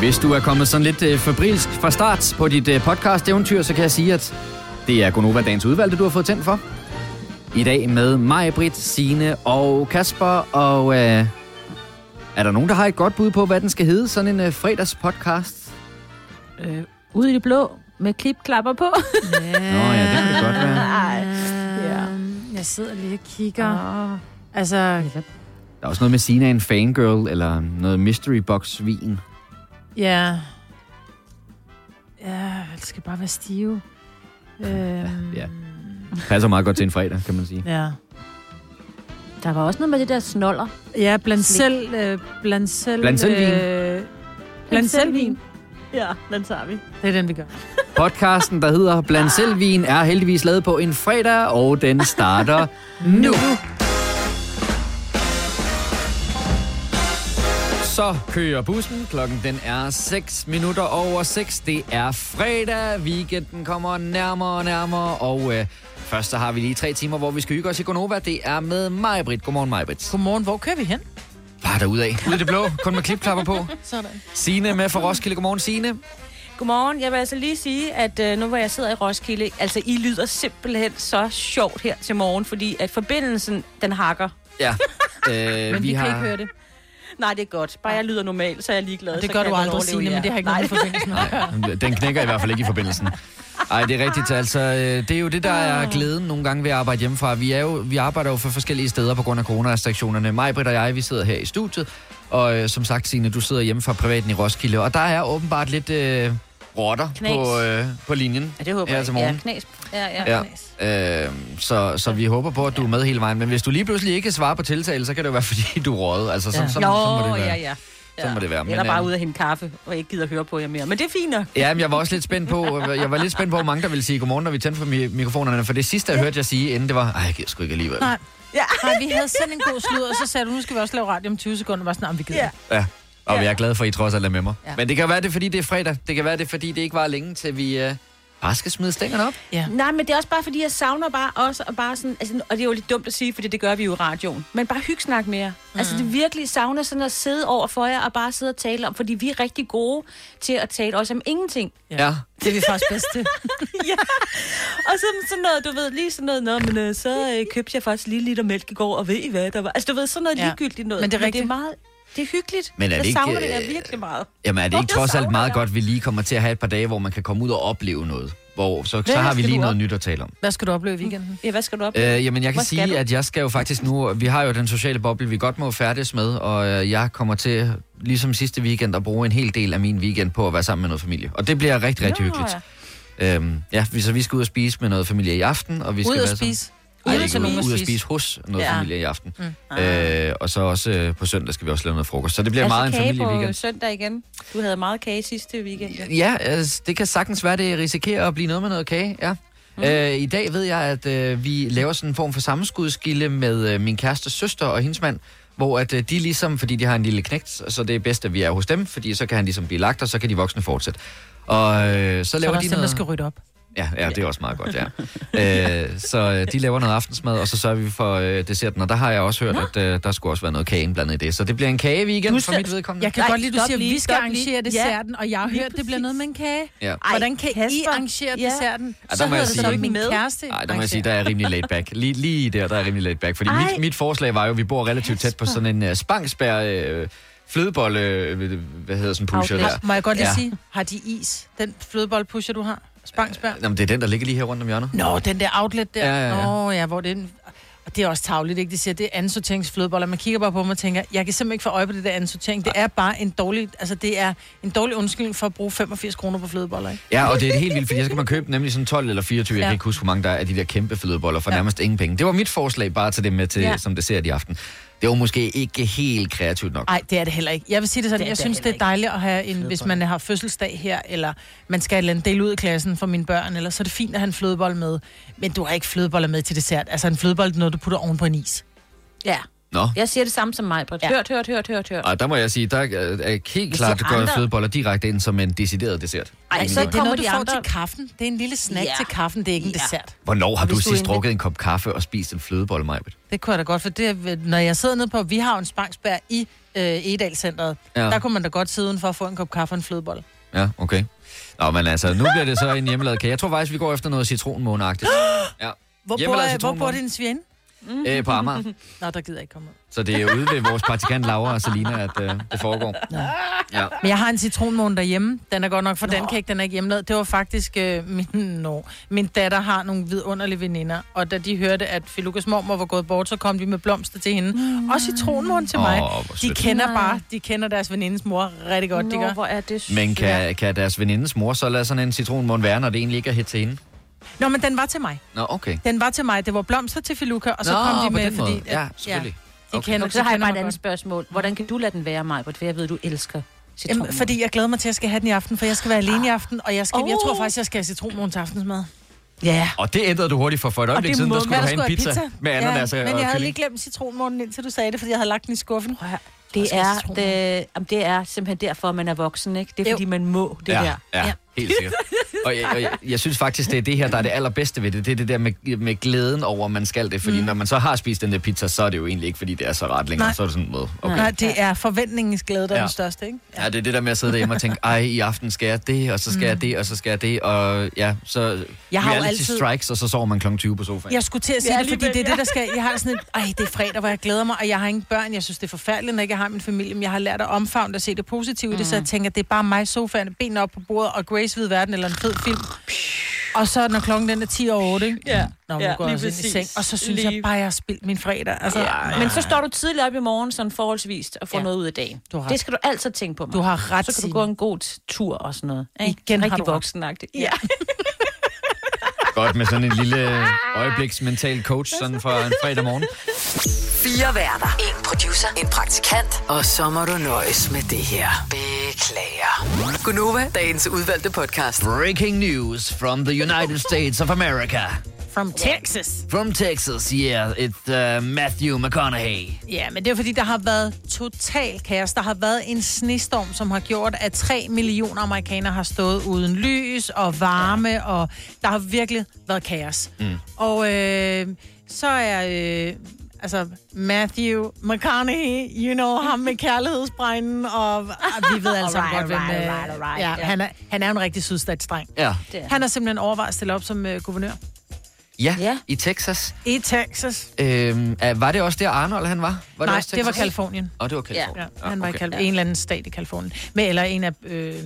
Hvis du er kommet sådan lidt øh, fabrilsk fra start på dit øh, podcast-eventyr, så kan jeg sige, at det er Gonova Dagens Udvalgte, du har fået tændt for. I dag med mig, Britt, Signe og Kasper. Og øh, er der nogen, der har et godt bud på, hvad den skal hedde? Sådan en øh, fredagspodcast? Øh, ude i det blå med klipklapper på. Nå ja, det kan det godt være. Ej. Ja. Jeg sidder lige og kigger. Oh. Altså, Der er også noget med Sina en fangirl, eller noget mystery box vin. Ja... Ja, det skal bare være stive. Øhm, ja. Passer meget godt til en fredag, kan man sige. Ja. Der var også noget med det der snoller. Ja, blandt Slik. selv... Øh, blandt selv... Blandt selv vin. Øh, blandt selv vin. Ja, den tager vi. Det er den, vi gør. Podcasten, der hedder Bland Selvvin, er heldigvis lavet på en fredag, og den starter nu. Så kører bussen. Klokken den er 6 minutter over 6. Det er fredag. Weekenden kommer nærmere og nærmere. Og øh, først så har vi lige tre timer, hvor vi skal hygge os i Gonova. Det er med mig, Britt. Godmorgen, mig, Britt. Godmorgen, hvor kører vi hen? Bare derudad. Ude i det blå. Kun med klipklapper på. Sådan. Signe med fra Roskilde. Godmorgen, Signe. Godmorgen. Jeg vil altså lige sige, at øh, nu hvor jeg sidder i Roskilde, altså I lyder simpelthen så sjovt her til morgen, fordi at forbindelsen, den hakker. Ja. Øh, Men vi, vi kan ikke høre det. Nej, det er godt. Bare jeg lyder normalt, så er jeg ligeglad. Og det gør du aldrig, Signe, men det har ikke Nej. noget med forbindelsen at gøre. Nej, den knækker i hvert fald ikke i forbindelsen. Ej, det er rigtigt. Altså, øh, det er jo det, der er glæden nogle gange ved at arbejde hjemmefra. Vi, er jo, vi arbejder jo for forskellige steder på grund af coronarestriktionerne. Mig, Britt og jeg, vi sidder her i studiet. Og øh, som sagt, Signe, du sidder hjemme fra privaten i Roskilde. Og der er åbenbart lidt øh, rotter Knas. på, øh, på linjen. Ja, det håber jeg. til Ja, morgen. knas. Ja, ja, Ja. knas. Øh, så, så vi håber på, at du er med hele vejen. Men hvis du lige pludselig ikke svarer på tiltale, så kan det jo være, fordi du er røget. Altså, så, Ja. så, så, Jo, så må det være. ja, ja. Sådan må det være. Men, Eller bare øh, ude at hente kaffe, og ikke gider høre på jer mere. Men det er fint nok. Ja, men jeg var også lidt spændt på, jeg var lidt spændt på, hvor mange der ville sige godmorgen, når vi tændte for mi- mikrofonerne. For det sidste, jeg hørte jer sige, inden det var, ej, jeg gider sgu ikke alligevel. Nej. Ja. Nej, vi havde sendt en god slud, og så sagde du, nu skal vi også lave radio om 20 sekunder. Var sådan, om vi gider. Ja. Ja, og Ja. jeg er glad for, at I trods alt er med mig. Ja. Men det kan være, det er, fordi det er fredag. Det kan være, det er, fordi det ikke var længe, til vi øh, bare skal smide stængerne op. ja. Nej, men det er også bare, fordi jeg savner bare også, og bare sådan, altså, og det er jo lidt dumt at sige, fordi det gør vi jo i radioen, men bare hyggesnak mere. Mm. Altså, det virkelig savner sådan at sidde over for jer og bare sidde og tale om, fordi vi er rigtig gode til at tale også om ingenting. Ja. ja. Det er vi faktisk bedst til. ja, og så sådan noget, du ved, lige sådan noget, Nå, men øh, så øh, købte jeg faktisk lige liter mælk i går, og ved I hvad, der var, altså du ved, sådan noget Ja. ligegyldigt noget. Men det er det er rigtigt. meget, det er hyggeligt. Men er det jeg ikke, savner det øh, virkelig meget. Jamen er det Åh, ikke jeg trods alt savner meget jer. godt, vi lige kommer til at have et par dage, hvor man kan komme ud og opleve noget? Hvor, så, så har vi lige noget op? nyt at tale om. Hvad skal du opleve i weekenden? Ja, hvad skal du op? Øh, jamen, jeg kan Hvor sige, du? at jeg skal jo faktisk nu... Vi har jo den sociale boble, vi godt må færdes med, og øh, jeg kommer til, ligesom sidste weekend, at bruge en hel del af min weekend på at være sammen med noget familie. Og det bliver rigtig, rigtig Nå, hyggeligt. ja. Øhm, ja, vi- så vi skal ud og spise med noget familie i aften, og vi skal Ud være at sammen- spise. Ej, Ude ikke til nogen ud, at spise. hos noget Ja. familie i aften. Mm. Øh, og så også øh, på søndag skal vi også lave noget frokost. Så det bliver altså meget en familieweekend. søndag igen. Du havde meget kage sidste weekend. Ja. Ja, altså, det kan sagtens være, det risikerer at blive noget med noget kage, ja. Mm. Øh, I dag ved jeg, at øh, vi laver sådan en form for sammenskudskilde med øh, min kærestes søster og hendes mand, hvor at øh, de ligesom, fordi de har en lille knægt, så det er bedst, at vi er hos dem, fordi så kan han ligesom blive lagt, og så kan de voksne fortsætte. Og øh, så Så er laver der de også dem, der noget... skal rydde op. Ja, ja, det er også meget godt, ja. øh, så øh, de laver noget aftensmad, og så sørger vi for øh, desserten. Og der har jeg også hørt, at øh, der skulle også være noget kage indblandet i det. Så det bliver en kage-weekend Du for mit vedkommende. Jeg kan Nej, godt lide, du siger, at lige, vi skal lige. arrangere Ja, desserten, og jeg har lige hørt, det bliver noget med en kage. Ja. Ej, Hvordan kan I Kasper. arrangere Ja. desserten? Ja, Så der må jeg hedder det sige- min Med. kæreste Nej, der må jeg sige, der er rimelig laid back. Lige, lige der, der er rimelig laid back. Fordi Ej. mit, mit forslag var jo, at vi bor relativt tæt på sådan en uh, spangsbær... Uh, flødebolle, øh, hvad hedder sådan en pusher Outlet. der. Må jeg godt lige Ja. sige, har de is? Den flødeboldpusher, du har? Spangsbær? Jamen, det er den, der ligger lige her rundt om hjørnet. Nå, den der outlet der. Ja, ja, ja. Nå, ja, hvor det er... Og det er også tavligt, ikke? De siger, det er anden sorterings flødeboller. Man kigger bare på mig og tænker, jeg kan simpelthen ikke få øje på det der anden sortering. Det er bare en dårlig, altså det er en dårlig undskyldning for at bruge 85 kroner på flødeboller, ikke? Ja, og det er helt vildt, fordi så kan man købe nemlig sådan 12 eller 24, jeg Ja. kan ikke huske, hvor mange der er af de der kæmpe flødeboller for Ja. nærmest ingen penge. Det var mit forslag bare til det med til, Ja. som dessert i aften. Det var måske ikke helt kreativt nok. Nej, det er det heller ikke. Jeg vil sige det sådan, Det jeg det synes, det er dejligt at have en, hvis man har fødselsdag her, eller man skal eller andet dele ud i klassen for mine børn, eller så er det fint at have en flødebold med. Men du har ikke flødeboller med til dessert. Altså en flødebold er noget, du putter oven på en is. Ja. Nå. Jeg siger det samme som mig, Britt. Ja. Hørt, hørt, hørt, hørt, hørt. Og der må jeg sige, der er er helt klart går andre- flødeboller direkte ind som en decideret dessert. Ej, Så det er kommer noget, du de får andre... til kaffen. Det er en lille snack Ja. til kaffen, det er ikke en Ja. dessert. Hvornår har Og du hvis du sidst endelig- drukket en kop kaffe og spist en flødebolle, Majbet? Det kunne jeg da godt, for det, er- når jeg sidder nede på, vi har en spangsbær i øh, Edalcenteret. Ja. Der kunne man da godt sidde uden for at få en kop kaffe og en flødebolle. Ja, okay. Nå, men altså, nu bliver det så en hjemmelavet kage. Jeg tror faktisk, vi går efter noget citronmåneagtigt. Ja. Hvor, bor, hvor bor din svien? Øh, på Amager. Nå, der gider jeg ikke komme ud. Så det er ude ved vores praktikant Laura og Selina, at øh, det foregår. Ja. Men jeg har en citronmåne derhjemme. Den er godt nok for den kan ikke, den er ikke hjemmelavet. Det var faktisk øh, min, no. min datter har nogle vidunderlige veninder, og da de hørte, at Filukas mormor var gået bort, så kom de med blomster til hende. Mm. Og citronmåne til mig. Åh, hvor De kender Nej. bare, de kender deres venindes mor rigtig godt, de Nå, gør. hvor er det Men kan, kan deres venindes mor så lade sådan en citronmåne være, når det egentlig ikke er hit til hende? Nå, men den var til mig. Nå, okay. Den var til mig. Det var blomster til Filuka, og så Nå, kom de på med, den fordi... måde. Ja, selvfølgelig. de Okay. kender, Nå, så har jeg bare et andet spørgsmål. Hvordan kan du lade den være, mig? For jeg ved, du elsker citron. Jamen, fordi jeg glæder mig til, at jeg skal have den i aften, for jeg skal være alene i aften, og jeg, skal, jeg tror faktisk, jeg skal have citronmåne til aftensmad. Ja. Og det ændrede du hurtigt for for et øjeblik siden, der skulle du have en pizza, have med ananas ja, og Men jeg havde kylling. lige glemt citronmånen, indtil du sagde det, fordi jeg havde lagt den i skuffen. Prøv. Det er, det, jamen, det er simpelthen derfor, man er voksen, ikke? Det er Jo. fordi, man må det ja, der. Ja, Ja. helt sikkert. Og jeg, og jeg, jeg synes faktisk, det er det her, der er det allerbedste ved det. Det er det der med, med glæden over, at man skal det. Fordi mm. når man så har spist den der pizza, så er det jo egentlig ikke, fordi det er så ret længere. Nej. Så er det sådan noget, okay. Nej, det er forventningens glæde, der er Ja. den største, ikke? Ja, det er det der med at sidde derhjemme og tænke, ej, i aften skal jeg det, og så skal mm. jeg det, og så skal jeg det, og ja, så Jeg har jo altid- strikes, og så sover man kl. 20 på sofaen. Jeg skulle til at sige Ja, det, fordi det er det, der skal... Jeg har sådan et... Ej, det er fredag, hvor jeg glæder mig, og jeg har ingen børn. Jeg synes, det er forfærdeligt, når jeg ikke har min familie. Men jeg har lært at omfavne og se det positive i det, så jeg tænker, det er bare mig, sofaen, benene op på bordet, og Grace ved verden, eller en fed film. Og så når klokken den er 10 over 8, ikke? Ja. Nå, Ja, går også ind i præcis. seng. Og så synes Lige- jeg bare, jeg har spildt min fredag. Altså, Ja. Men så står du tidligt op i morgen, sådan forholdsvis, og får Ja. noget ud af dagen. Du har ret. Det skal du altid tænke på. Mig. Du har ret, Så kan du gå en god tur og sådan noget. Ikke? Igen har Rigtig du ret. voksenagtigt. Ja. Godt med sådan en lille øjebliks mental coach, sådan fra en fredag morgen. Fire værter. En producer. En praktikant. Og så må du nøjes med det her. Beklager. Gunova, dagens udvalgte podcast. Breaking news from the United States of America. From Texas. From Texas, yeah, it's uh, Matthew McConaughey. Ja, men det er fordi, der har været total kaos. Der har været en snestorm, som har gjort, at 3 millioner amerikanere har stået uden lys og varme, ja. og der har virkelig været kaos. Mm. Og øh, så er... Øh, altså, Matthew McConaughey, you know, ham med kærlighedsbrænden, og ah, vi ved sammen Alright, godt, hvem... alright, øh, alright, alright, ja, ja. han, er, han er jo en rigtig sydstatsdreng. Ja. Det er Han har simpelthen overvejet at stille op som øh, guvernør Ja, Ja. i Texas. i Texas. Øhm, var det også der Arnold, han var? var Nej, også det var Texas? Kalifornien. Åh, det var Kalifornien. Ja, han var i okay. Kal- en eller anden stat i Kalifornien. Men, eller en af... Øh, jeg det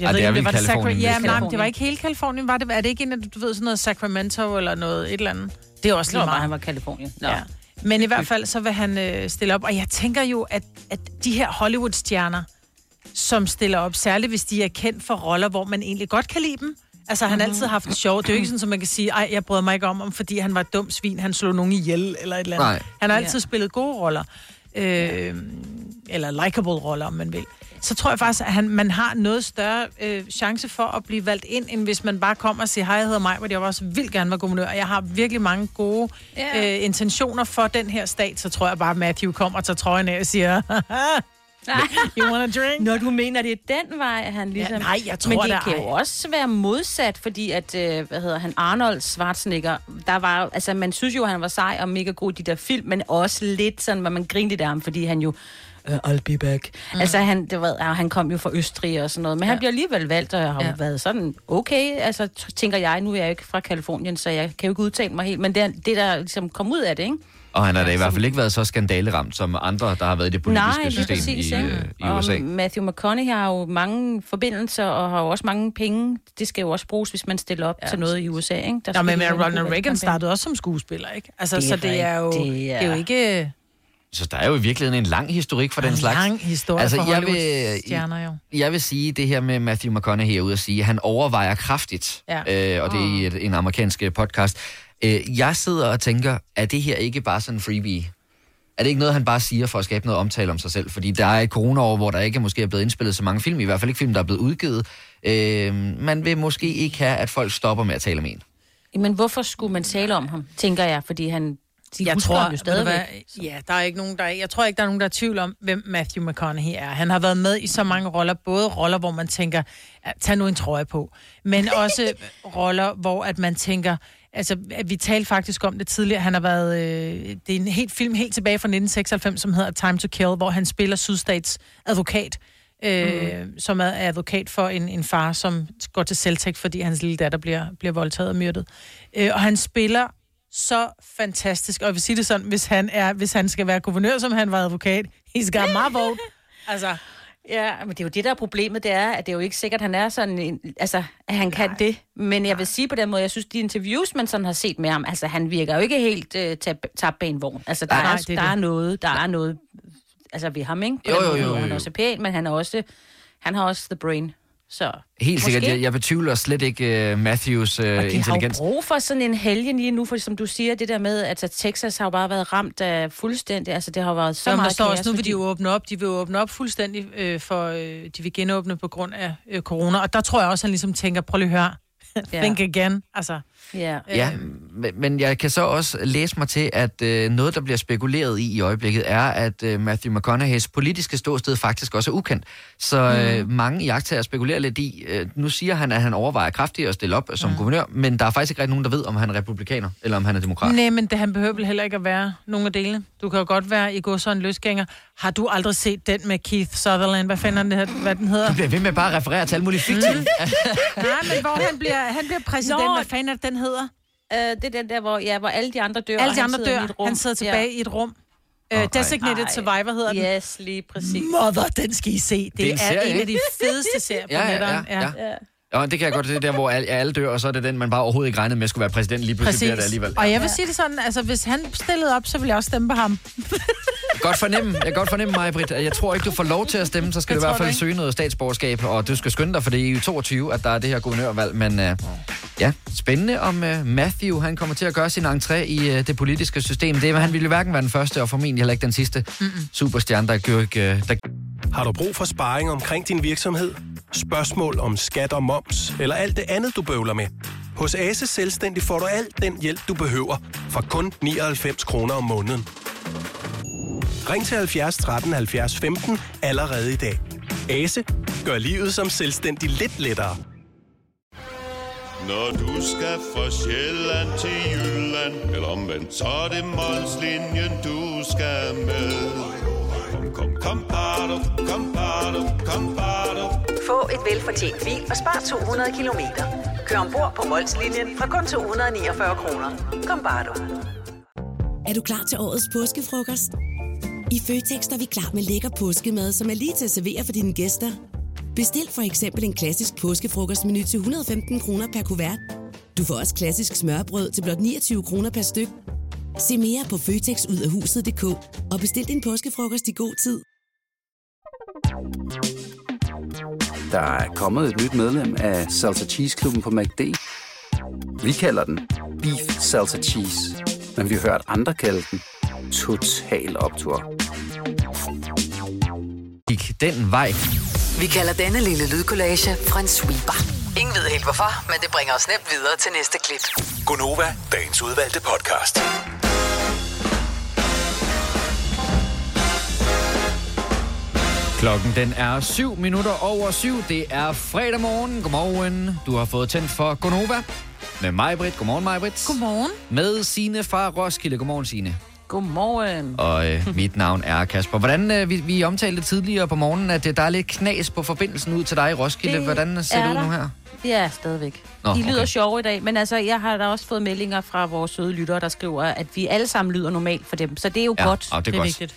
ved er ikke, det var det Californien, Sacra- Ja, men nej, det- det var ikke hele Kalifornien. Var det, er det ikke en af, du ved, sådan noget Sacramento eller noget, et eller andet? Det er også Det lige var bare, meget. han var Kalifornien. Nå. Ja. Men i hvert fald, så vil han øh, stille op. Og jeg tænker jo, at, at de her Hollywood-stjerner, som stiller op, særligt hvis de er kendt for roller, hvor man egentlig godt kan lide dem. Altså, han har Mhm. altid haft det sjovt. Det er jo ikke sådan, at man kan sige, ej, jeg bryder mig ikke om ham, fordi han var et dumt svin, han slog nogen ihjel, eller et eller andet. Nej. Han har Ja. altid spillet gode roller. Øh, eller likable roller, om man vil. Så tror jeg faktisk, at han, man har noget større øh, chance for at blive valgt ind, end hvis man bare kommer og siger, hej, jeg hedder mig, hvor jeg også vil gerne være guvernør, og jeg har virkelig mange gode Ja. øh, intentioner for den her stat, så tror jeg bare, at Matthew kommer og tager trøjen af og siger, you want a drink? Når du mener, det er den vej, han ligesom... Ja, nej, jeg tror Men det da kan jo også være modsat, fordi at, øh, hvad hedder han, Arnold Schwarzenegger, der var altså man synes jo, han var sej og mega god i de der film, men også lidt sådan, hvor man grinede lidt af ham, fordi han jo, uh, I'll be back. Mm. Altså han, det var, ja, han kom jo fra Østrig og sådan noget, men ja. han bliver alligevel valgt, og har ja. Været sådan, okay, altså tænker jeg, nu er jeg jo ikke fra Kalifornien, så jeg kan jo ikke udtale mig helt, men det det, der ligesom kom ud af det, ikke? Og han har da i hvert fald ikke været så skandaleramt som andre, der har været i det politiske Nej, system præcis, i, ikke? øh, i og USA. Matthew McConaughey har jo mange forbindelser og har jo også mange penge. Det skal jo også bruges, hvis man stiller op ja. til noget i USA, ikke? Der Nå, men en Ronald Reagan startede også som skuespiller, ikke? Altså, Det så det er jo, det er jo ja. ikke Så der er jo i virkeligheden en lang historik for den en slags. lang historie Altså, altså, for jeg vil- Hollywood-stjerner, jo. Jeg vil sige det her med Matthew McConaughey er ude at sige, at han overvejer kraftigt, Ja. øh, og det er i et, en amerikansk podcast. Øh, jeg sidder og tænker, er det her ikke bare sådan en freebie? Er det ikke noget, han bare siger for at skabe noget omtale om sig selv? Fordi der er et coronaår, hvor der ikke måske er blevet indspillet så mange film, i hvert fald ikke film, der er blevet udgivet. Øh, man vil måske ikke have, at folk stopper med at tale om en. Men hvorfor skulle man tale om ham, tænker jeg? Fordi han De jeg tror, ham jo hvad, stadigvæk. ja, der er ikke nogen, der er, jeg tror ikke, der er nogen, der er tvivl om, hvem Matthew McConaughey er. Han har været med i så mange roller, både roller, hvor man tænker, "Ja, tag nu en trøje på, men også roller, hvor at man tænker, altså, vi talte faktisk om det tidligere, han har været, øh, det er en helt film helt tilbage fra 1996, som hedder Time to Kill, hvor han spiller Sydstats advokat, øh, mm. som er advokat for en, en far, som går til selvtægt, fordi hans lille datter bliver, bliver voldtaget og myrdet. Øh, og han spiller så fantastisk, og jeg vil sige det sådan, hvis han, er, hvis han skal være guvernør, som han var advokat, he's got my vote. Altså, Ja, men det er jo det, der er problemet, det er, at det er jo ikke sikkert, at han er sådan en, altså, at han kan det. Men jeg vil sige på den måde, jeg synes, de interviews, man sådan har set med ham, altså, han virker jo ikke helt uh, tabt bag en vogn. Altså, der, Nej, er, det er der det. er noget, der er noget, altså ved ham, ikke? På Jo, jo, måde, jo, hvor Han jo. er også pæn, men han er også, han har også the brain. Så Helt Måske. sikkert. Jeg, jeg betvivler slet ikke uh, Matthews uh, Og de har jo intelligens. brug for sådan en helgen lige nu, for som du siger, det der med, at altså, Texas har jo bare været ramt af fuldstændig, altså det har været så så der meget står kaos, også, nu vil de jo åbne op. De vil jo åbne op fuldstændig, øh, for øh, de vil genåbne på grund af øh, corona. Og der tror jeg også, han ligesom tænker, prøv lige at høre, Ja. think again. Altså, Ja. Ja, men, men jeg kan så også læse mig til, at øh, noget, der bliver spekuleret i i øjeblikket, er, at øh, Matthew McConaughey's politiske ståsted faktisk også er ukendt. Så øh, Mm. mange jagttager spekulerer lidt i, øh, nu siger han, at han overvejer kraftigt at stille op som guvernør, men der er faktisk ikke rigtig nogen, der ved, om han er republikaner, eller om han er demokrat. Nej, men det, han behøver vel heller ikke at være nogen af delene. Du kan jo godt være i går så en løsgænger. Har du aldrig set den med Keith Sutherland? Hvad fanden er det, hvad den hedder? Du bliver ved med bare at referere til alle mulige fiktive. Nej, men hvor han bliver, han bliver præsident. Nå. Hvad fanden er den hedder? Øh, det er den der, hvor, ja, hvor alle de andre dør. Alle de han andre sidder dør. rum. Han sidder tilbage i et rum. Ej. Designated Ej. Survivor hedder den. Yes, lige præcis. Mother, den skal I se. Det, Det er er, en serie, en af de fedeste serier på Ja, ja, netteren. ja, ja. Ja. Ja, det kan jeg godt. Det er der, hvor alle, alle dør, og så er det den, man bare overhovedet ikke regnede med skulle være præsident. Lige pludselig bliver det alligevel. Og jeg vil sige det sådan, altså hvis han stillede op, så ville jeg også stemme på ham. godt fornemme, jeg kan godt fornemme mig, Britt. Jeg tror ikke, du får lov til at stemme, så skal Jeg du i hvert fald søge noget statsborgerskab, og du skal skynde dig, for det er i 22, at der er det her guvernørvalg. Men uh, ja, spændende om uh, Matthew, han kommer til at gøre sin entré i uh, det politiske system. Det, han ville jo hverken være den første, og formentlig heller ikke den sidste Mm-mm. superstjerne, der gør ikke... Uh, der... Har du brug for sparring omkring din virksomhed? Spørgsmål om skat og moms, eller alt det andet, du bøvler med? Hos Ase Selvstændig får du alt den hjælp, du behøver, for kun 99 kroner om måneden. Ring til 70 13 70 15 allerede i dag. Ase gør livet som selvstændig lidt lettere. Når du skal fra Sjælland til Jylland Eller omvendt, så er det Molslinjen, du skal med Kom, kom, kom, bado, kom, bado, kom, bado. Få et velfortjent bil og spar 200 kilometer. Kør ombord på Molslinjen fra kun 249 kroner. Kom bare du. Er du klar til årets påskefrokost? I Føtex er vi klar med lækker påskemad, som er lige til at servere for dine gæster. Bestil for eksempel en klassisk påskefrokostmenu til 115 kroner per kuvert. Du får også klassisk smørbrød til blot 29 kroner per styk. Se mere på føtexudafhuset.dk og bestil din påskefrokost i god tid. Der er kommet et nyt medlem af Salsa Cheese Klubben på MACD. Vi kalder den Beef Salsa Cheese, men vi har hørt andre kalde den Total Optor. Gik den vej. Vi kalder denne lille lydkollage en sweeper. Ingen ved helt hvorfor, men det bringer os nemt videre til næste klip. Gonova, dagens udvalgte podcast. Klokken den er 7 minutter over 7. Det er fredag morgen. Godmorgen. Du har fået tændt for Gonova. Med mig, Britt. Godmorgen, mig, Britt. Godmorgen. Med Sine fra Roskilde. Godmorgen, Sine. Godmorgen. Og øh, mit navn er Kasper. Hvordan, øh, vi, vi omtalte tidligere på morgenen, at øh, der er lidt knas på forbindelsen ud til dig i Roskilde. Det Hvordan ser det ud nu her? Ja, stadigvæk. Nå, De lyder okay. sjove i dag, men altså, jeg har da også fået meldinger fra vores søde lyttere, der skriver, at vi alle sammen lyder normalt for dem. Så det er jo Ja, godt. ja, det er, Det er godt. vigtigt.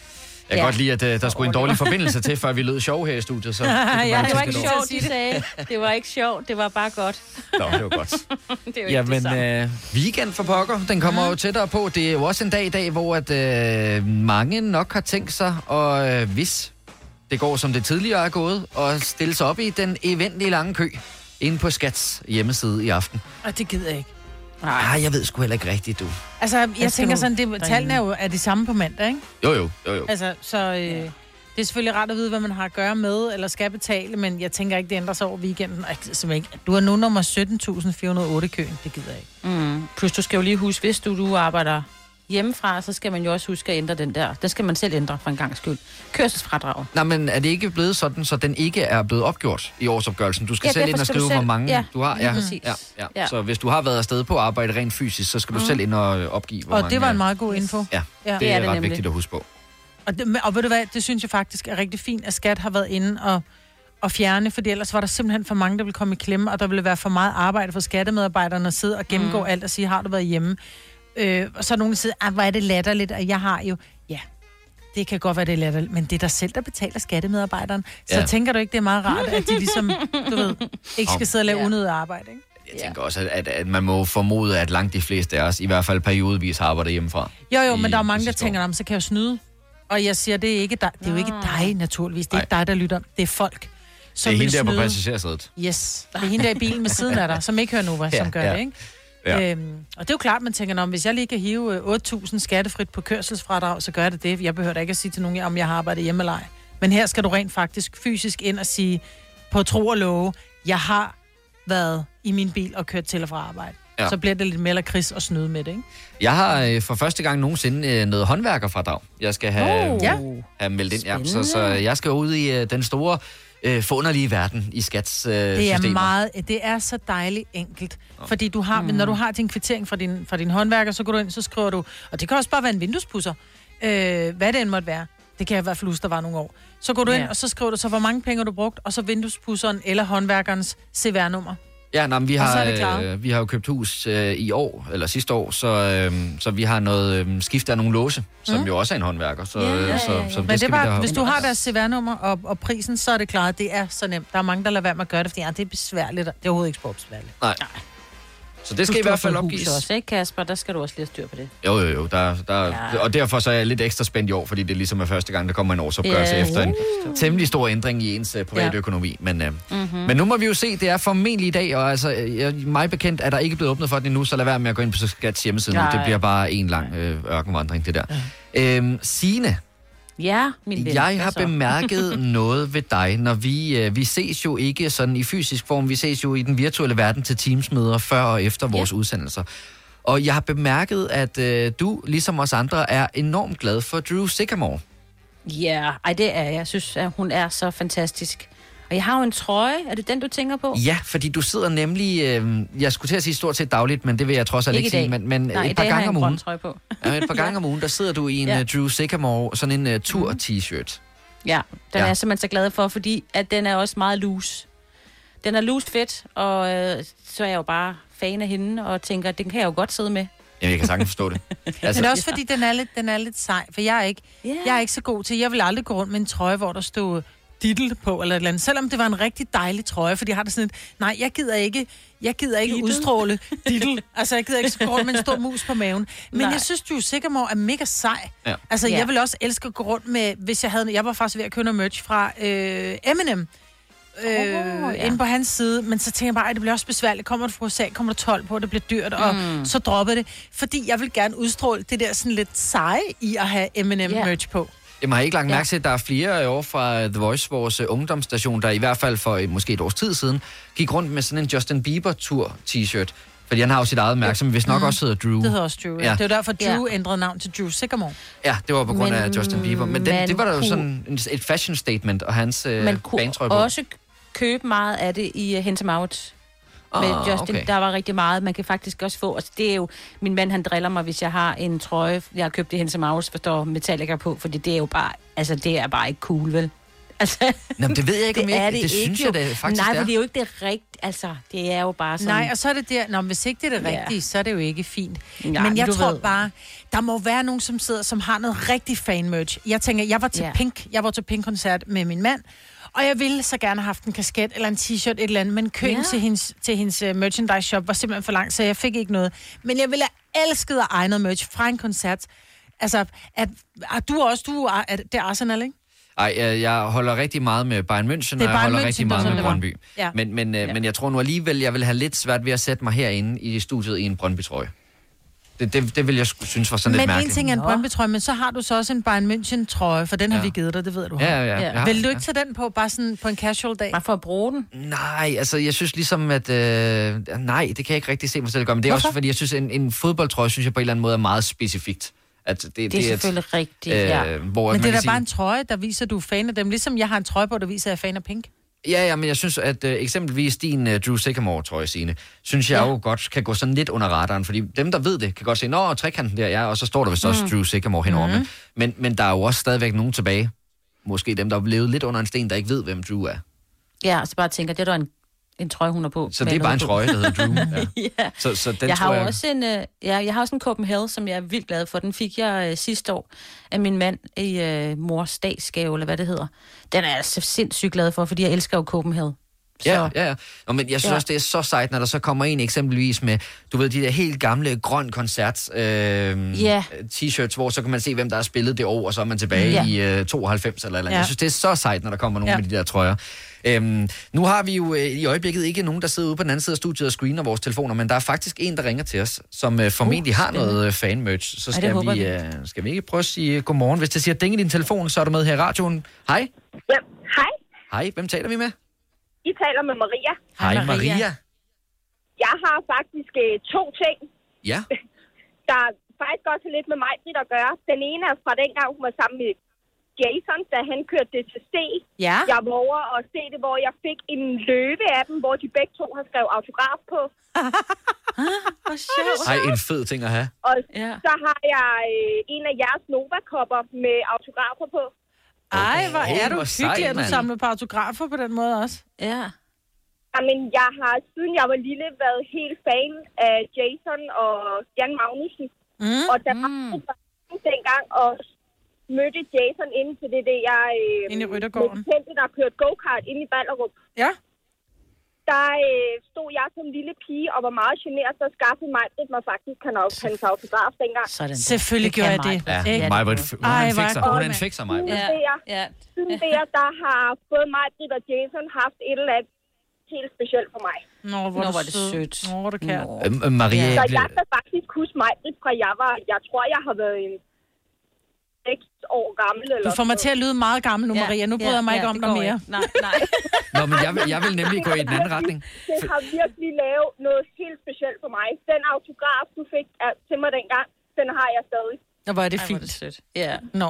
Jeg kan Ja. godt lide, at øh, der skulle en dårlig forbindelse til, før vi lød sjove her i studiet. Så det Ja, Det var ikke sjovt, de sagde. Det var ikke sjovt, det var bare godt. Nå, det var godt. Det er jo ikke det Jamen, øh, weekend for pokker, den kommer jo tættere på. Det er jo også en dag i dag, hvor at, øh, mange nok har tænkt sig, og øh, hvis det går som det tidligere er gået, og stille sig op i den eventlige lange kø inde på Skats hjemmeside i aften. Og det gider jeg ikke. Nej, jeg ved sgu heller ikke rigtigt, du. Altså, jeg skal tænker sådan, det, tallene er jo er de samme på mandag, ikke? Jo, jo, jo, jo. Altså, så øh, det er selvfølgelig rart at vide, hvad man har at gøre med, eller skal betale, men jeg tænker ikke, det ændrer sig over weekenden. Ej, ikke. Du er nu nummer 17.408 i køen, det gider jeg ikke. Mm. Plus, du skal jo lige huske, hvis du, du arbejder hjemmefra, så skal man jo også huske at ændre den der. Den skal man selv ændre for en gang skyld. Kørselsfradrag. Nej, men er det ikke blevet sådan, så den ikke er blevet opgjort i årsopgørelsen? Du skal Ja, selv ind og skrive, selv- hvor mange ja, du har. præcis. ja, ja. Ja. Så hvis du har været afsted på arbejde rent fysisk, så skal du Mm. selv ind og opgive, hvor Og mange... det var en meget god info. Ja, Ja. det, Det er, er ret det nemlig. vigtigt at huske på. Og, det, og ved du hvad, det synes jeg faktisk er rigtig fint, at skat har været inde og, og fjerne, fordi ellers var der simpelthen for mange, der ville komme i klemme, og der ville være for meget arbejde for skattemedarbejderne at sidde og gennemgå mm. alt og sige, har du været hjemme? Øh, og så er nogen, der siger, ah, hvor er det latterligt, og jeg har jo, ja, det kan godt være, det er latterligt, men det er dig selv, der betaler skattemedarbejderen. Så Ja. tænker du ikke, det er meget rart, at de ligesom, du ved, ikke skal sidde og lave Ja. unødigt arbejde, ikke? Jeg tænker også, at, at, man må formode, at langt de fleste af os, i hvert fald periodevis, har arbejdet hjemmefra. Jo, jo, I men der er mange, der tænker, "Nå, så kan jeg jo snyde. Og jeg siger, det er, ikke dig, det er jo ikke dig, naturligvis. Det er ikke dig, der lytter. Det er folk, Det som er vil hende der på snyde. passagersædet. Yes, det er hende der i bilen med siden af dig, som ikke hører Nova, Ja, som gør ja. det, ikke? Ja. Øhm, og det er jo klart, man tænker, "Nå, hvis jeg lige kan hive øh, 8.000 skattefrit på kørselsfradrag, så gør det det. Jeg behøver da ikke at sige til nogen, om jeg har arbejdet hjemme eller ej. Men her skal du rent faktisk fysisk ind og sige, på tro og love, jeg har været i min bil og kørt til og fra arbejde. Ja. Så bliver det lidt mere kris og snyde med det, ikke? Jeg har øh, for første gang nogensinde øh, noget håndværkerfradrag, jeg skal have, Oh. Ja. have meldt ind. Ja. Så, så jeg skal ud i øh, den store, øh, forunderlige verden i skats øh, Det er systemer. meget, det er så dejligt enkelt. Fordi du har, mm. når du har din kvittering fra din, fra din håndværker, så går du ind, så skriver du, og det kan også bare være en vinduespusser, øh, hvad det end måtte være. Det kan jeg i hvert fald huske, der var nogle år. Så går du ind, Ja. og så skriver du så, hvor mange penge du brugt, og så vinduespusseren eller håndværkerens CVR-nummer. Ja, nej, men vi så har, det øh, vi har jo købt hus øh, i år, eller sidste år, så, øh, så vi har noget øh, skift af nogle låse, som Mm. jo også er en håndværker. Så, Ja, ja, øh, ja, så, ja. så Men det er bare, hvis du har deres CVR-nummer og, og prisen, så er det klaret. Det er så nemt. Der er mange, der lader være med at gøre det, fordi ja, det er besværligt. Det er overhovedet ikke sportsbesværligt. Nej. Så det skal i hvert fald opgives. Også, ikke Kasper? Der skal du også lige have styr på det. Jo, jo, jo. Der, der, Ja. ja. Og derfor så er jeg lidt ekstra spændt i år, fordi det ligesom er første gang, der kommer en årsopgørelse Ja. efter en temmelig stor ændring i ens uh, private Ja. ja. økonomi. Men, uh, Mhm. mm-hmm. men nu må vi jo se, det er formentlig i dag, og altså, øh, jeg, mig bekendt er der ikke blevet åbnet for den endnu, så lad være med at gå ind på Skats hjemmeside nu. Nej. Det bliver bare en lang øh, ørkenvandring, det der. Ja. Øhm, Signe, Ja, min ven. jeg har bemærket noget ved dig, når vi, øh, vi ses jo ikke sådan i fysisk form, vi ses jo i den virtuelle verden til Teams-møder før og efter vores udsendelser. Og jeg har bemærket, at øh, du, ligesom os andre, er enormt glad for Drew Sycamore. Ja, ej, det er jeg. Jeg synes, at hun er så fantastisk. Og jeg har jo en trøje. Er det den, du tænker på? Ja, fordi du sidder nemlig, øh, jeg skulle til at sige stort set dagligt, men det vil jeg trods alt Ikke sige, dag. men, men Nej, i et par dag har gange jeg om ugen. trøje på. Ja, et par gange om ugen, der sidder du i en Ja. ja. Drew Sycamore, sådan en uh, tur-t-shirt. Ja, den ja. Er jeg simpelthen så glad for, fordi at den er også meget loose. Den er loose fedt, og øh, så er jeg jo bare fan af hende, og tænker, den kan jeg jo godt sidde med. Ja, jeg kan sagtens forstå det. Altså, Men det er også fordi, den er lidt, den er lidt sej, for jeg er, ikke, yeah. jeg er ikke så god til, jeg vil aldrig gå rundt med en trøje, hvor der stod diddle på, eller et eller andet. Selvom det var en rigtig dejlig trøje, fordi jeg har det sådan et, nej, jeg gider ikke, jeg gider ikke Diddle? udstråle diddle. Altså, jeg gider ikke gå rundt med en stor mus på maven. Men Nej. jeg synes, du Sigamore er mega sej. Ja. Altså, Ja. jeg vil også elske at gå rundt med, hvis jeg havde, jeg var faktisk ved at købe noget merch fra øh, Eminem. Øh, oh, ja. inde på hans side, men så tænker jeg bare, at det bliver også besværligt. Kommer du fra USA, kommer der 12 på, det bliver dyrt, og Mm. så droppede det. Fordi jeg vil gerne udstråle det der sådan lidt seje i at have Eminem Ja. merch på. Jamen, har I ikke lagt Ja. mærke til, at der er flere år fra The Voice, vores øh, ungdomsstation, der i hvert fald for øh, måske et års tid siden, gik rundt med sådan en Justin Bieber-tur-t-shirt. Fordi han har jo sit eget mærke, som hvis nok Mhm. også hedder Drew. Det hedder også Drew. Ja. Ja. Det var derfor, Drew Ja. ændrede navn til Drew Sycamore. Ja, det var på grund af Men Justin Bieber. Men den, man det var da jo kunne- sådan en- et fashion statement, og hans øh, Man kunne banetrøje på. også købe meget af det i uh, Out. Med Ah, Justin, okay. der var rigtig meget. Man kan faktisk også få, altså det er jo, min mand han driller mig, hvis jeg har en trøje, jeg har købt i Hense Maus, hvor står Metallica på, fordi det er jo bare, altså det er bare ikke cool, vel? Altså, Nå, det ved jeg ikke, om det er det, Det ikke, synes jo. jeg da faktisk Nej, for det er jo ikke det rigtige, altså det er jo bare sådan... Nej, og så er det der, Nå, hvis ikke det er det Ja. rigtige, så er det jo ikke fint. Nej, men jeg tror ved. bare, der må være nogen, som sidder, som har noget rigtig fan-merch. Jeg tænker, jeg var til Ja. Pink, jeg var til Pink-koncert med min mand, og jeg ville så gerne have haft en kasket eller en t-shirt, et eller andet, men køen Ja. til hendes, til hendes uh, merchandise shop var simpelthen for lang, så jeg fik ikke noget. Men jeg ville have elsket at eje noget merch fra en koncert. Altså, at, at du også, du er, at det er Arsenal, ikke? Ej, øh, jeg holder rigtig meget med Bayern München, og jeg holder München, rigtig meget med. Brøndby. Ja. Men, men, øh, Ja. men jeg tror nu alligevel, jeg vil have lidt svært ved at sætte mig herinde i studiet i en Brøndby-trøje. Det, det, det vil jeg synes var sådan lidt Men en mærkeligt. ting er en Nå. Brøndby-trøje, men så har du så også en Bayern München-trøje, for den har Ja. vi givet dig, det ved du. har. Ja, ja, ja. Ja. Har- Vil du ikke tage den på, bare sådan på en casual dag? Bare for at bruge den. Nej, altså jeg synes ligesom, at... Øh, nej, det kan jeg ikke rigtig se mig selv gøre. Men det er Hvorfor? også fordi, jeg synes, en, en fodboldtrøje, synes jeg på en eller anden måde er meget specifikt. At det, Det er selvfølgelig rigtigt, ja. Hvor Men det er da sige- bare en trøje, der viser, at du er fan af dem. Ligesom jeg har en trøje på, der viser, at jeg er fan af Pink. Ja, ja, men jeg synes, at øh, eksempelvis din øh, Drew Sycamore, tror jeg, Signe, synes jeg ja. jo godt kan gå sådan lidt under radaren, fordi dem, der ved det, kan godt se, nå, trekanten der, ja, og så står der vist også Mm. Drew Sycamore henover. Mhm. Men, men, der er jo også stadigvæk nogen tilbage, måske dem, der har levet lidt under en sten, der ikke ved, hvem Drew er. Ja, så bare tænker, det er der en, en trøje, hun har på. Så det er bare en på. trøje, der hedder Drew. Ja. ja. Så, så den jeg har jeg... også en, øh, ja, jeg har også en Copenhagen, som jeg er vildt glad for. Den fik jeg øh, sidste år af min mand i øh, mors dagsgave, eller hvad det hedder. Den er jeg så sindssygt glad for, fordi jeg elsker jo Copenhagen. Ja, ja, ja. Nå, men jeg synes Ja. også, det er så sejt, når der så kommer en eksempelvis med, du ved, de der helt gamle grøn koncert øh, Ja. t-shirts, hvor så kan man se, hvem der har spillet det år, og så er man tilbage Ja. i øh, 92 eller eller. Ja. Jeg synes, det er så sejt, når der kommer nogle Ja. med de der trøjer. Øhm, nu har vi jo øh, i øjeblikket ikke nogen, der sidder ude på den anden side af studiet og screener vores telefoner, men der er faktisk en, der ringer til os, som øh, formentlig har noget øh, fan-merch. Så Ej, skal, håber vi, øh, skal vi ikke prøve at sige godmorgen? Hvis det siger ding i din telefon, så er du med her i radioen. Hej. Ja, hej. Hej, hvem taler vi med? I taler med Maria. Hej, Maria. Jeg har faktisk øh, to ting, Ja. der faktisk også har lidt med mig at gøre. Den ene er fra dengang, hun var sammen med Jason, da han kørte det til C. Ja. Jeg var over og se det, hvor jeg fik en løve af dem, hvor de begge to har skrevet autograf på. Hvor sjovt. Ej, en fed ting at have. Og Ja. så har jeg øh, en af jeres Nova-kopper med autografer på. Ej, hvor er du hyggelig, at du samler på autografer på den måde også. Ja. Jamen, jeg har siden jeg var lille været helt fan af Jason og Jan Magnussen. Mm. Og der var mm. dengang og mødte Jason inde til det der... Øh, Inde i Ryttergården. med der kørte go-kart inde i Ballerup. Ja. Der øh, stod jeg som lille pige og var meget generet, så skaffede mig det mig faktisk han op hans autograf dengang. Sådan der. Selvfølgelig Det gjorde kan jeg det. Ja, Ikke? mig, hun er en er fikser. godt, Hun er en fikser, mig. Siden Ja. der, Ja. siden der, der har både mig, og Jason haft et eller andet helt specielt for mig. Nå, hvor, Nå, er det sød. sødt. Nå, hvor. Nå. Øhm, øh, Maria, Så jeg kan faktisk huske mig, fra jeg var, jeg tror, jeg har været en 6 år gammel. Eller Du får mig til at lyde meget gammel nu, Ja, Maria. Nu bryder jeg mig ja, ikke om det dig mere. ikke. Nej, nej. Nå, men jeg vil, jeg vil nemlig gå i den anden retning. Det har virkelig lavet noget helt specielt for mig. Den autograf, du fik af- til mig dengang, den har jeg stadig. Nå, hvor er det Ej, fint. det sødt. Ja. Nå.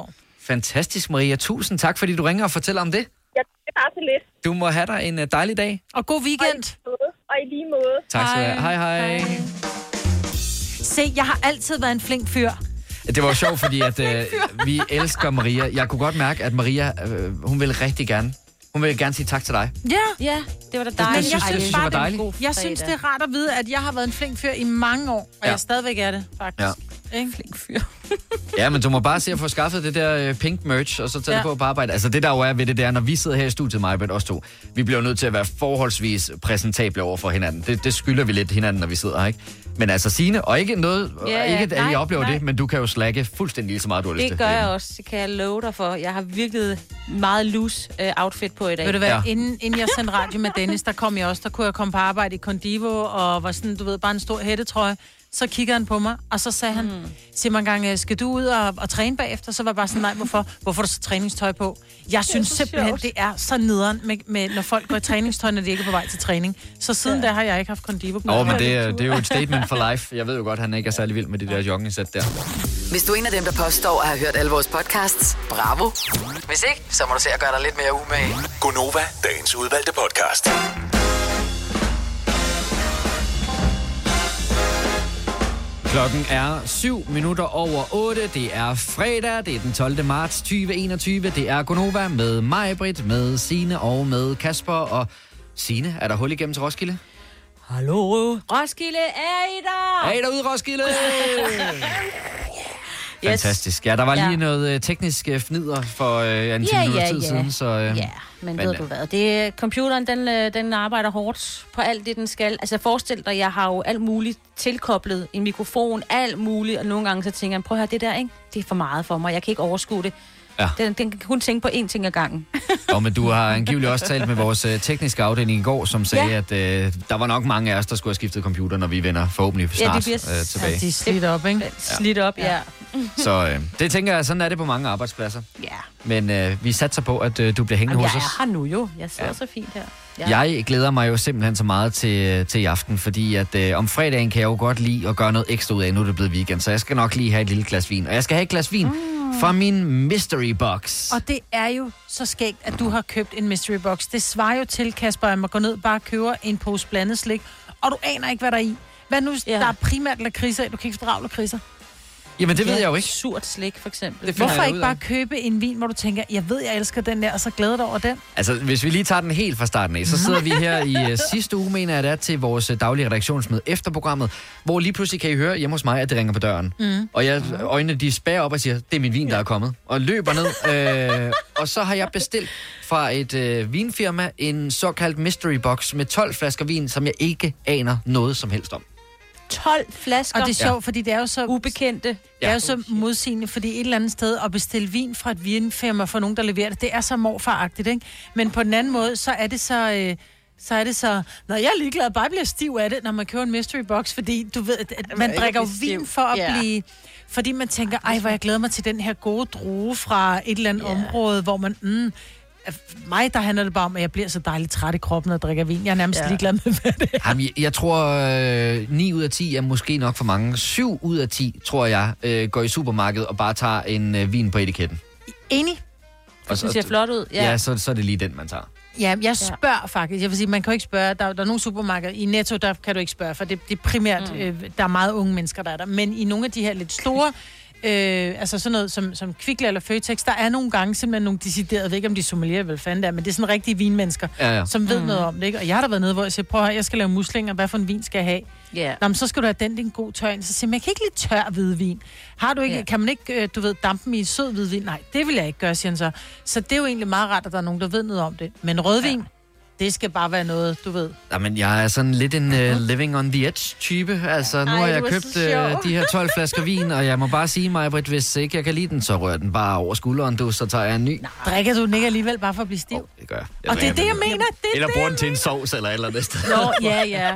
Fantastisk, Maria. Tusind tak, fordi du ringer og fortæller om det. Jeg det er så lidt. Du må have dig en uh, dejlig dag. Og god weekend. Og i lige måde. Tak skal du have. Hej, hej. Se, jeg har altid været en flink fyr. Det var jo sjovt, fordi at, øh, vi elsker Maria. Jeg kunne godt mærke, at Maria, øh, hun vil rigtig gerne. Hun vil gerne sige tak til dig. Ja. Ja, det var da det dejligt. synes- det synes jeg var det en dejligt. Jeg synes, det er rart at vide, at jeg har været en flink fyr i mange år, og Ja. jeg stadigvæk er det, faktisk. Ja. Ikke? Flink fyr. Ja, men du må bare se at få skaffet det der øh, pink merch, og så tage ja. Det på på arbejde. Altså det der jo er ved det, det er, når vi sidder her i studiet, mig og os to, vi bliver nødt til at være forholdsvis præsentable over for hinanden. Det, det skylder vi lidt hinanden, når vi sidder her, ikke? Men altså Signe, og ikke noget, Ja, ja, ikke at Nej, jeg oplever nej. det, men du kan jo slække fuldstændig lige så meget, du har lyst til. Det gør jeg også, det kan jeg love dig for. Jeg har virkelig meget loose uh, outfit på i dag. Ved du hvad, ja. inden, inden jeg sendte radio med Dennis, der kom jeg også, der kunne jeg komme på arbejde i Condivo, og var sådan, du ved, bare en stor hættetrøje. Så kigger han på mig, og så sagde han, Mm. siger mig en gang, skal du ud og, og træne bagefter? Så var jeg bare sådan, nej, hvorfor? Hvorfor har du så træningstøj på? Jeg synes så simpelthen, sjovt. det er så nederen, med, med, når folk går i træningstøj, når de ikke er på vej til træning. Så siden ja. da har jeg ikke haft Condivo på. Åh, men det, er- det er jo et statement for life. Jeg ved jo godt, at han ikke er særlig vild med de der jogging-sæt der. Hvis du er en af dem, der påstår at have hørt alle vores podcasts, bravo. Hvis ikke, så må du se at gøre dig lidt mere umage. Gonova, dagens udvalgte podcast. Klokken er 7 minutter over 8. Det er fredag. Det er den 12. marts 2021. Det er Gonova med mig, Britt, med Sine og med Kasper. Og Sine, er der hul igennem til Roskilde? Hallo, Roskilde, er I der? Er I derude, Roskilde? Yes. Fantastisk. Ja, der var lige Ja. noget øh, teknisk øh, fnider for øh, en 10 Ja, minutter ja, tid ja. siden. Så, øh, Ja, men, Men, ved øh, du hvad, det, computeren den, den arbejder hårdt på alt det, den skal. Altså forestil dig, jeg har jo alt muligt tilkoblet, en mikrofon, alt muligt, og nogle gange så tænker jeg, prøv at høre, det der, ikke? det er for meget for mig, jeg kan ikke overskue det. Ja. Den, den kan kun tænke på én ting ad gangen. Og men du har angiveligt også talt med vores øh, tekniske afdeling i går, som sagde, Ja. at øh, der var nok mange af os, der skulle have skiftet computer, når vi vender forhåbentlig Ja, snart det bliver øh, tilbage. Ja, de er slidt op, ikke? Slidt op, ja. Så øh, det tænker jeg, sådan er det på mange arbejdspladser. Ja. Men øh, vi satser på, at øh, du bliver hængende Jamen, hos jeg os. er her nu jo. Jeg sidder Ja. så fint her. Ja. Jeg glæder mig jo simpelthen så meget til, til i aften, fordi at øh, om fredagen kan jeg jo godt lide at gøre noget ekstra ud af, nu er det blevet weekend, så jeg skal nok lige have et lille glas vin. Og jeg skal have et glas vin mm. fra min mystery box. Og det er jo så skægt, at du har købt en mystery box. Det svarer jo til, Kasper, at man går ned og bare køber en pose blandet slik, og du aner ikke, hvad der er i. Hvad nu, ja. Ja. der er primært lakridser i? Du kan ikke fordrage lakridser. Jamen det ved Ja, jeg jo ikke. Surt slik, for eksempel. Det Hvorfor jeg ikke bare købe en vin, hvor du tænker, jeg ved, jeg elsker den der, og så glæder dig over den? Altså, hvis vi lige tager den helt fra starten af, så sidder vi her i uh, sidste uge, mener jeg det er, til vores uh, daglige redaktionsmøde efter programmet, hvor lige pludselig kan I høre hjemme hos mig, at det ringer på døren. Mm. Og jeg, øjnene de spærer op og siger, det er min vin, der er kommet. Og løber ned. øh, og så har jeg bestilt fra et øh, vinfirma en såkaldt mystery box med 12 flasker vin, som jeg ikke aner noget som helst om. 12 flasker. Og det er sjovt, ja. fordi det er jo så... Ubekendte. Det er jo så modsigende, fordi et eller andet sted at bestille vin fra et vinfirma for nogen, der leverer det, det er så morfaragtigt, ikke? Men på den anden måde, så er det så... Øh, så er det så, når jeg er ligeglad, bare bliver stiv af det, når man køber en mystery box, fordi du ved, at- man ikke drikker jo vin for at Ja. blive, fordi man tænker, ej, hvor jeg glæder mig til den her gode drue fra et eller andet Ja. område, hvor man, mm, mig, der handler det bare om, at jeg bliver så dejligt træt i kroppen, når jeg drikker vin. Jeg er nærmest ja. Ligeglad med, hvad det er. Jamen, jeg, jeg tror, øh, 9 ud af 10 er måske nok for mange. 7 ud af 10, tror jeg, øh, går i supermarkedet og bare tager en øh, vin på etiketten. Enig? Og Det ser flot ud. Ja, ja så, så er det lige den, man tager. Ja, jeg spørger ja. faktisk. Jeg vil sige, man kan jo ikke spørge. Der, der er nogle supermarkeder. I Netto, der kan du ikke spørge, for det, det er primært, mm. øh, der er meget unge mennesker, der er der. Men i nogle af de her lidt store, øh, altså sådan noget som, som Kvickly eller Føtex, der er nogle gange simpelthen nogle deciderede, jeg ved ikke om de sommelier vil fanden der, men det er sådan rigtige vinmennesker, Ja, ja. som ved mm. noget om det. Ikke? Og jeg har da været nede, hvor jeg siger, prøv at jeg skal lave muslinger, hvad for en vin skal jeg have? Ja. Nå, men så skal du have den, det en god tør ind. Så siger jeg, men jeg kan ikke lide tør hvidvin. Har du ikke. Ja. kan man ikke, øh, du ved, dampe dem i sød hvidvin? Nej, det vil jeg ikke gøre, siger han så. Så det er jo egentlig meget rart, at der er nogen, der ved noget om det. Men rødvin, ja. Det skal bare være noget, du ved. Jamen, jeg er sådan lidt en uh, living on the edge-type. Altså, nu Ej, har jeg købt uh, de her 12 flasker vin, og jeg må bare sige mig, Britt, hvis ikke jeg kan lide den, så rører den bare over skulderen, du, så tager jeg en ny. Nej. Drikker du den ikke alligevel bare for at blive stiv? Oh, det gør jeg. jeg og det er det, jeg mener. Det er Eller bruger den til en sovs eller eller andet sted. Nå, ja, ja.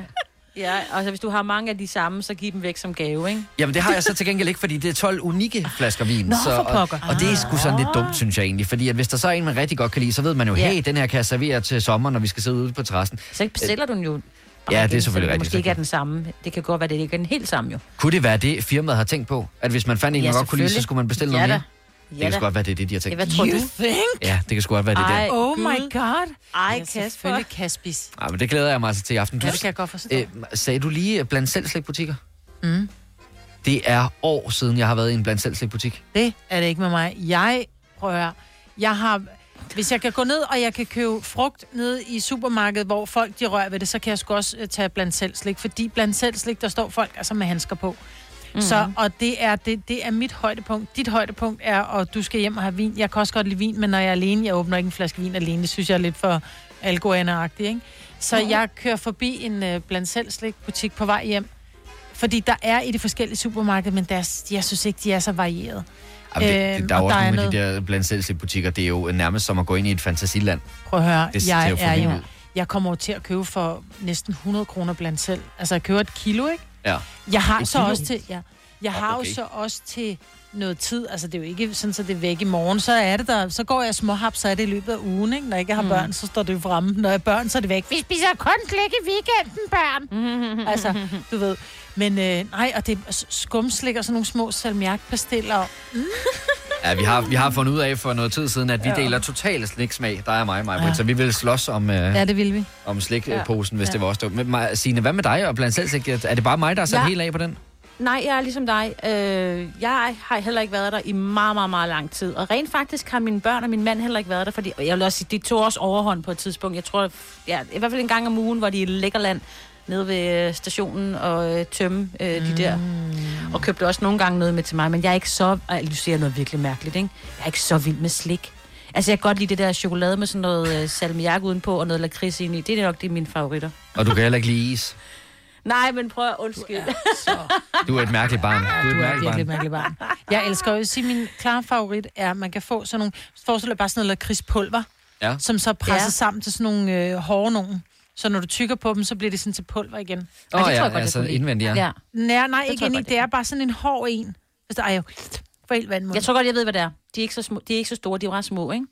Ja, altså hvis du har mange af de samme, så giv dem væk som gave, ikke? Jamen, det har jeg så til gengæld ikke, fordi det er 12 unikke flasker vin. Nå, så, for og, pokker. og det er sgu sådan lidt dumt, synes jeg egentlig. Fordi at hvis der så er en, man rigtig godt kan lide, så ved man jo, Ja. hey, den her kan jeg servere til sommer, når vi skal sidde ude på terrassen. Så bestiller du den jo Ja, det er selvfølgelig rigtigt. Måske ikke er den samme. Det kan godt være, det ikke er den helt samme, jo. Kunne det være det, firmaet har tænkt på? At hvis man fandt en, Ja, man godt kunne lide, så skulle man bestille Ja noget da. Mere? Det kan sgu godt være, det er det, de har Ja, tænkt. hvad tror You du? think? Ja, det kan sgu godt være, det er Ej, det. Oh my god. Ej, Ja, Kasper. selvfølgelig Kaspis. Ja, men det glæder jeg mig altså til i aften. Du, Ja, det kan jeg godt forstå. øh, sagde du lige øh, blandt selv slikbutikker? Mm. Det er år siden, jeg har været i en blandt selv slikbutik. Det er det ikke med mig. Jeg, prøv at høre, jeg har... Hvis jeg kan gå ned, og jeg kan købe frugt ned i supermarkedet, hvor folk de rører ved det, så kan jeg sgu også øh, tage blandt selv slik. Fordi blandt selv slik, der står folk altså med handsker på. Mm. Så, og det er, det, det er mit højdepunkt. Dit højdepunkt er, at du skal hjem og have vin. Jeg kan også godt lide vin, men når jeg er alene, jeg åbner ikke en flaske vin alene. Det synes jeg er lidt for algoaneragtigt, ikke? Så Mhm. jeg kører forbi en øh, blandt selv butik på vej hjem. Fordi der er i de forskellige supermarkeder, men der, er- jeg synes ikke, de er så varieret. Jamen, det, det, der er jo og også der er nogle af de der blandt selv slikbutikker, det er jo nærmest som at gå ind i et fantasiland. Prøv at høre, Det jeg for er vildt jo... Jeg kommer jo til at købe for næsten 100 kroner blandt selv. Altså, jeg køber et kilo, ikke? Ja. Jeg har så også til... Ja, jeg har okay. jo så også til noget tid. Altså, det er jo ikke sådan, så det er væk i morgen. Så er det der... Så går jeg småhap, så er det i løbet af ugen, ikke? Når jeg ikke har børn, så står det jo fremme. Når jeg har børn, så er det væk. Vi spiser kun slik i weekenden, børn. altså, du ved. Men øh, nej, og det er skumslik og sådan nogle små salmiakpastiller. Ja, vi har, vi har fundet ud af for noget tid siden, at vi deler total sliksmag, der er mig mig, Ja. ja. så vi vil slås om, øh, Ja, det vil vi. om slikposen, hvis Ja. det var os. Men Signe, hvad med dig og blandt selv? Er det bare mig, der er sat Ja. helt af på den? Nej, jeg er ligesom dig. Øh, jeg har heller ikke været der i meget, meget, meget lang tid. Og rent faktisk har mine børn og min mand heller ikke været der, fordi jeg vil også sige, de tog også overhånd på et tidspunkt. Jeg tror, ja, i hvert fald en gang om ugen, hvor de i Lækkerland nede ved øh, stationen og øh, tømme øh, de der. Og købte også nogle gange noget med til mig, men jeg er ikke så... Ej, du siger noget virkelig mærkeligt, ikke? Jeg er ikke så vild med slik. Altså, jeg kan godt lide det der chokolade med sådan noget øh, salmiak udenpå og noget lakrids ind i. Det er nok det er mine favoritter. Og du kan heller ikke lide is. Nej, men prøv at undskyld. Du er et mærkeligt barn. Du er et Du er mærkeligt virkelig et barn. mærkeligt barn. Jeg elsker jo at sige, min klare favorit er, at man kan få sådan nogle, forestil dig bare sådan noget lakridspulver, Ja. som så presser Ja. ja. sammen til sådan nogle øh, hårde nogen. Så når du tykker på dem, så bliver det sådan til pulver igen. Åh tror oh, jeg ja, godt, jeg altså kunne lide. indvendigt, ja. ja. Nej, nej, Det ikke tror jeg ind i. godt, Det er bare sådan en hård en. Altså, ej, jo, Få helt vand. Jeg tror godt, jeg ved, hvad det er. De er ikke så, små, de er ikke så store, de er ret små, ikke?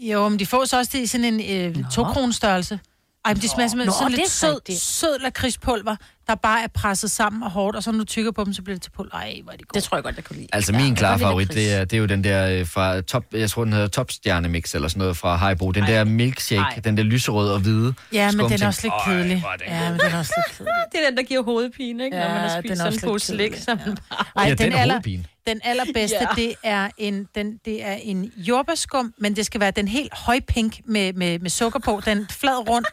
Jo, men de får så også det i sådan en øh, to størrelse. Ej, men de smager simpelthen Nå, sådan lidt sød, sød lakridspulver, der bare er presset sammen og hårdt, og så når du tykker på dem, så bliver det til pulver. Ej, hvor er det godt. Det tror jeg godt, jeg kunne lide. Altså min klare kan lide favorit, det er, det er jo den der øh, fra top, jeg tror den hedder Topstjerne Mix eller sådan noget fra Haribo. Den der milkshake, Ej. den der lyserøde og hvide. Ja, men den er også lidt kedelig. er Ja, men den er også lidt kedelig. Det er den, der giver hovedpine, ikke? Ja, Når man har den spist er sådan en pose slik. bare... Ej, Ja, den, den er aller, hovedpine. den allerbedste, Ja. det, er en, den, det er en jordbærskum, men det skal være den helt højpink med, med, med sukker på. Den flad rund.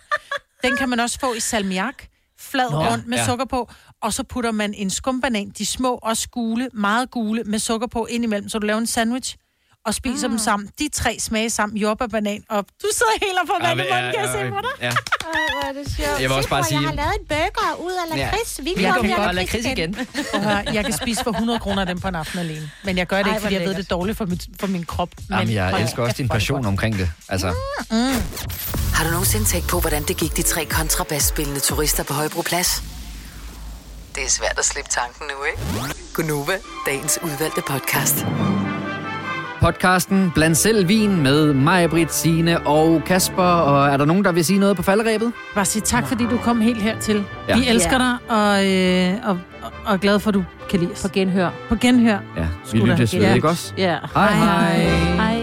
Den kan man også få i salmiak. Flad Nå, rund med ja. sukker på. Og så putter man en skumbanan, de små, også gule, meget gule, med sukker på indimellem. Så du laver en sandwich og spiser Mm. dem sammen. De tre smage sammen, jordbærbanan. Og du sidder helt og får vand i munden, kan jeg se på dig. Ja. hvor er det sjovt. Jeg vil også bare sige... lavet en burger ud af lakrids. Vi Jeg kan godt lakrids igen. Høre, jeg kan spise for 100 kroner af dem på en aften alene. Men jeg gør det Ej, ikke, fordi jeg ved, det er dårligt for, mit, for min krop. Men Jamen, jeg hold elsker også din passion omkring det. Altså, Har du nogensinde tænkt på, hvordan det gik de tre kontrabasspillende turister på Højbroplads? Det er svært at slippe tanken nu, ikke? Gunova, dagens udvalgte podcast. podcasten Bland selv vin med mig, Britt, Signe og Kasper. Og er der nogen, der vil sige noget på falderæbet? Bare sige tak, fordi du kom helt hertil. Ja. Vi elsker Ja. dig, og, øh, og, og, er glade for, at du kan lide os. På genhør. På genhør. Ja, vi lyttes ved, Ja. ikke også? Ja. Hej hej. hej.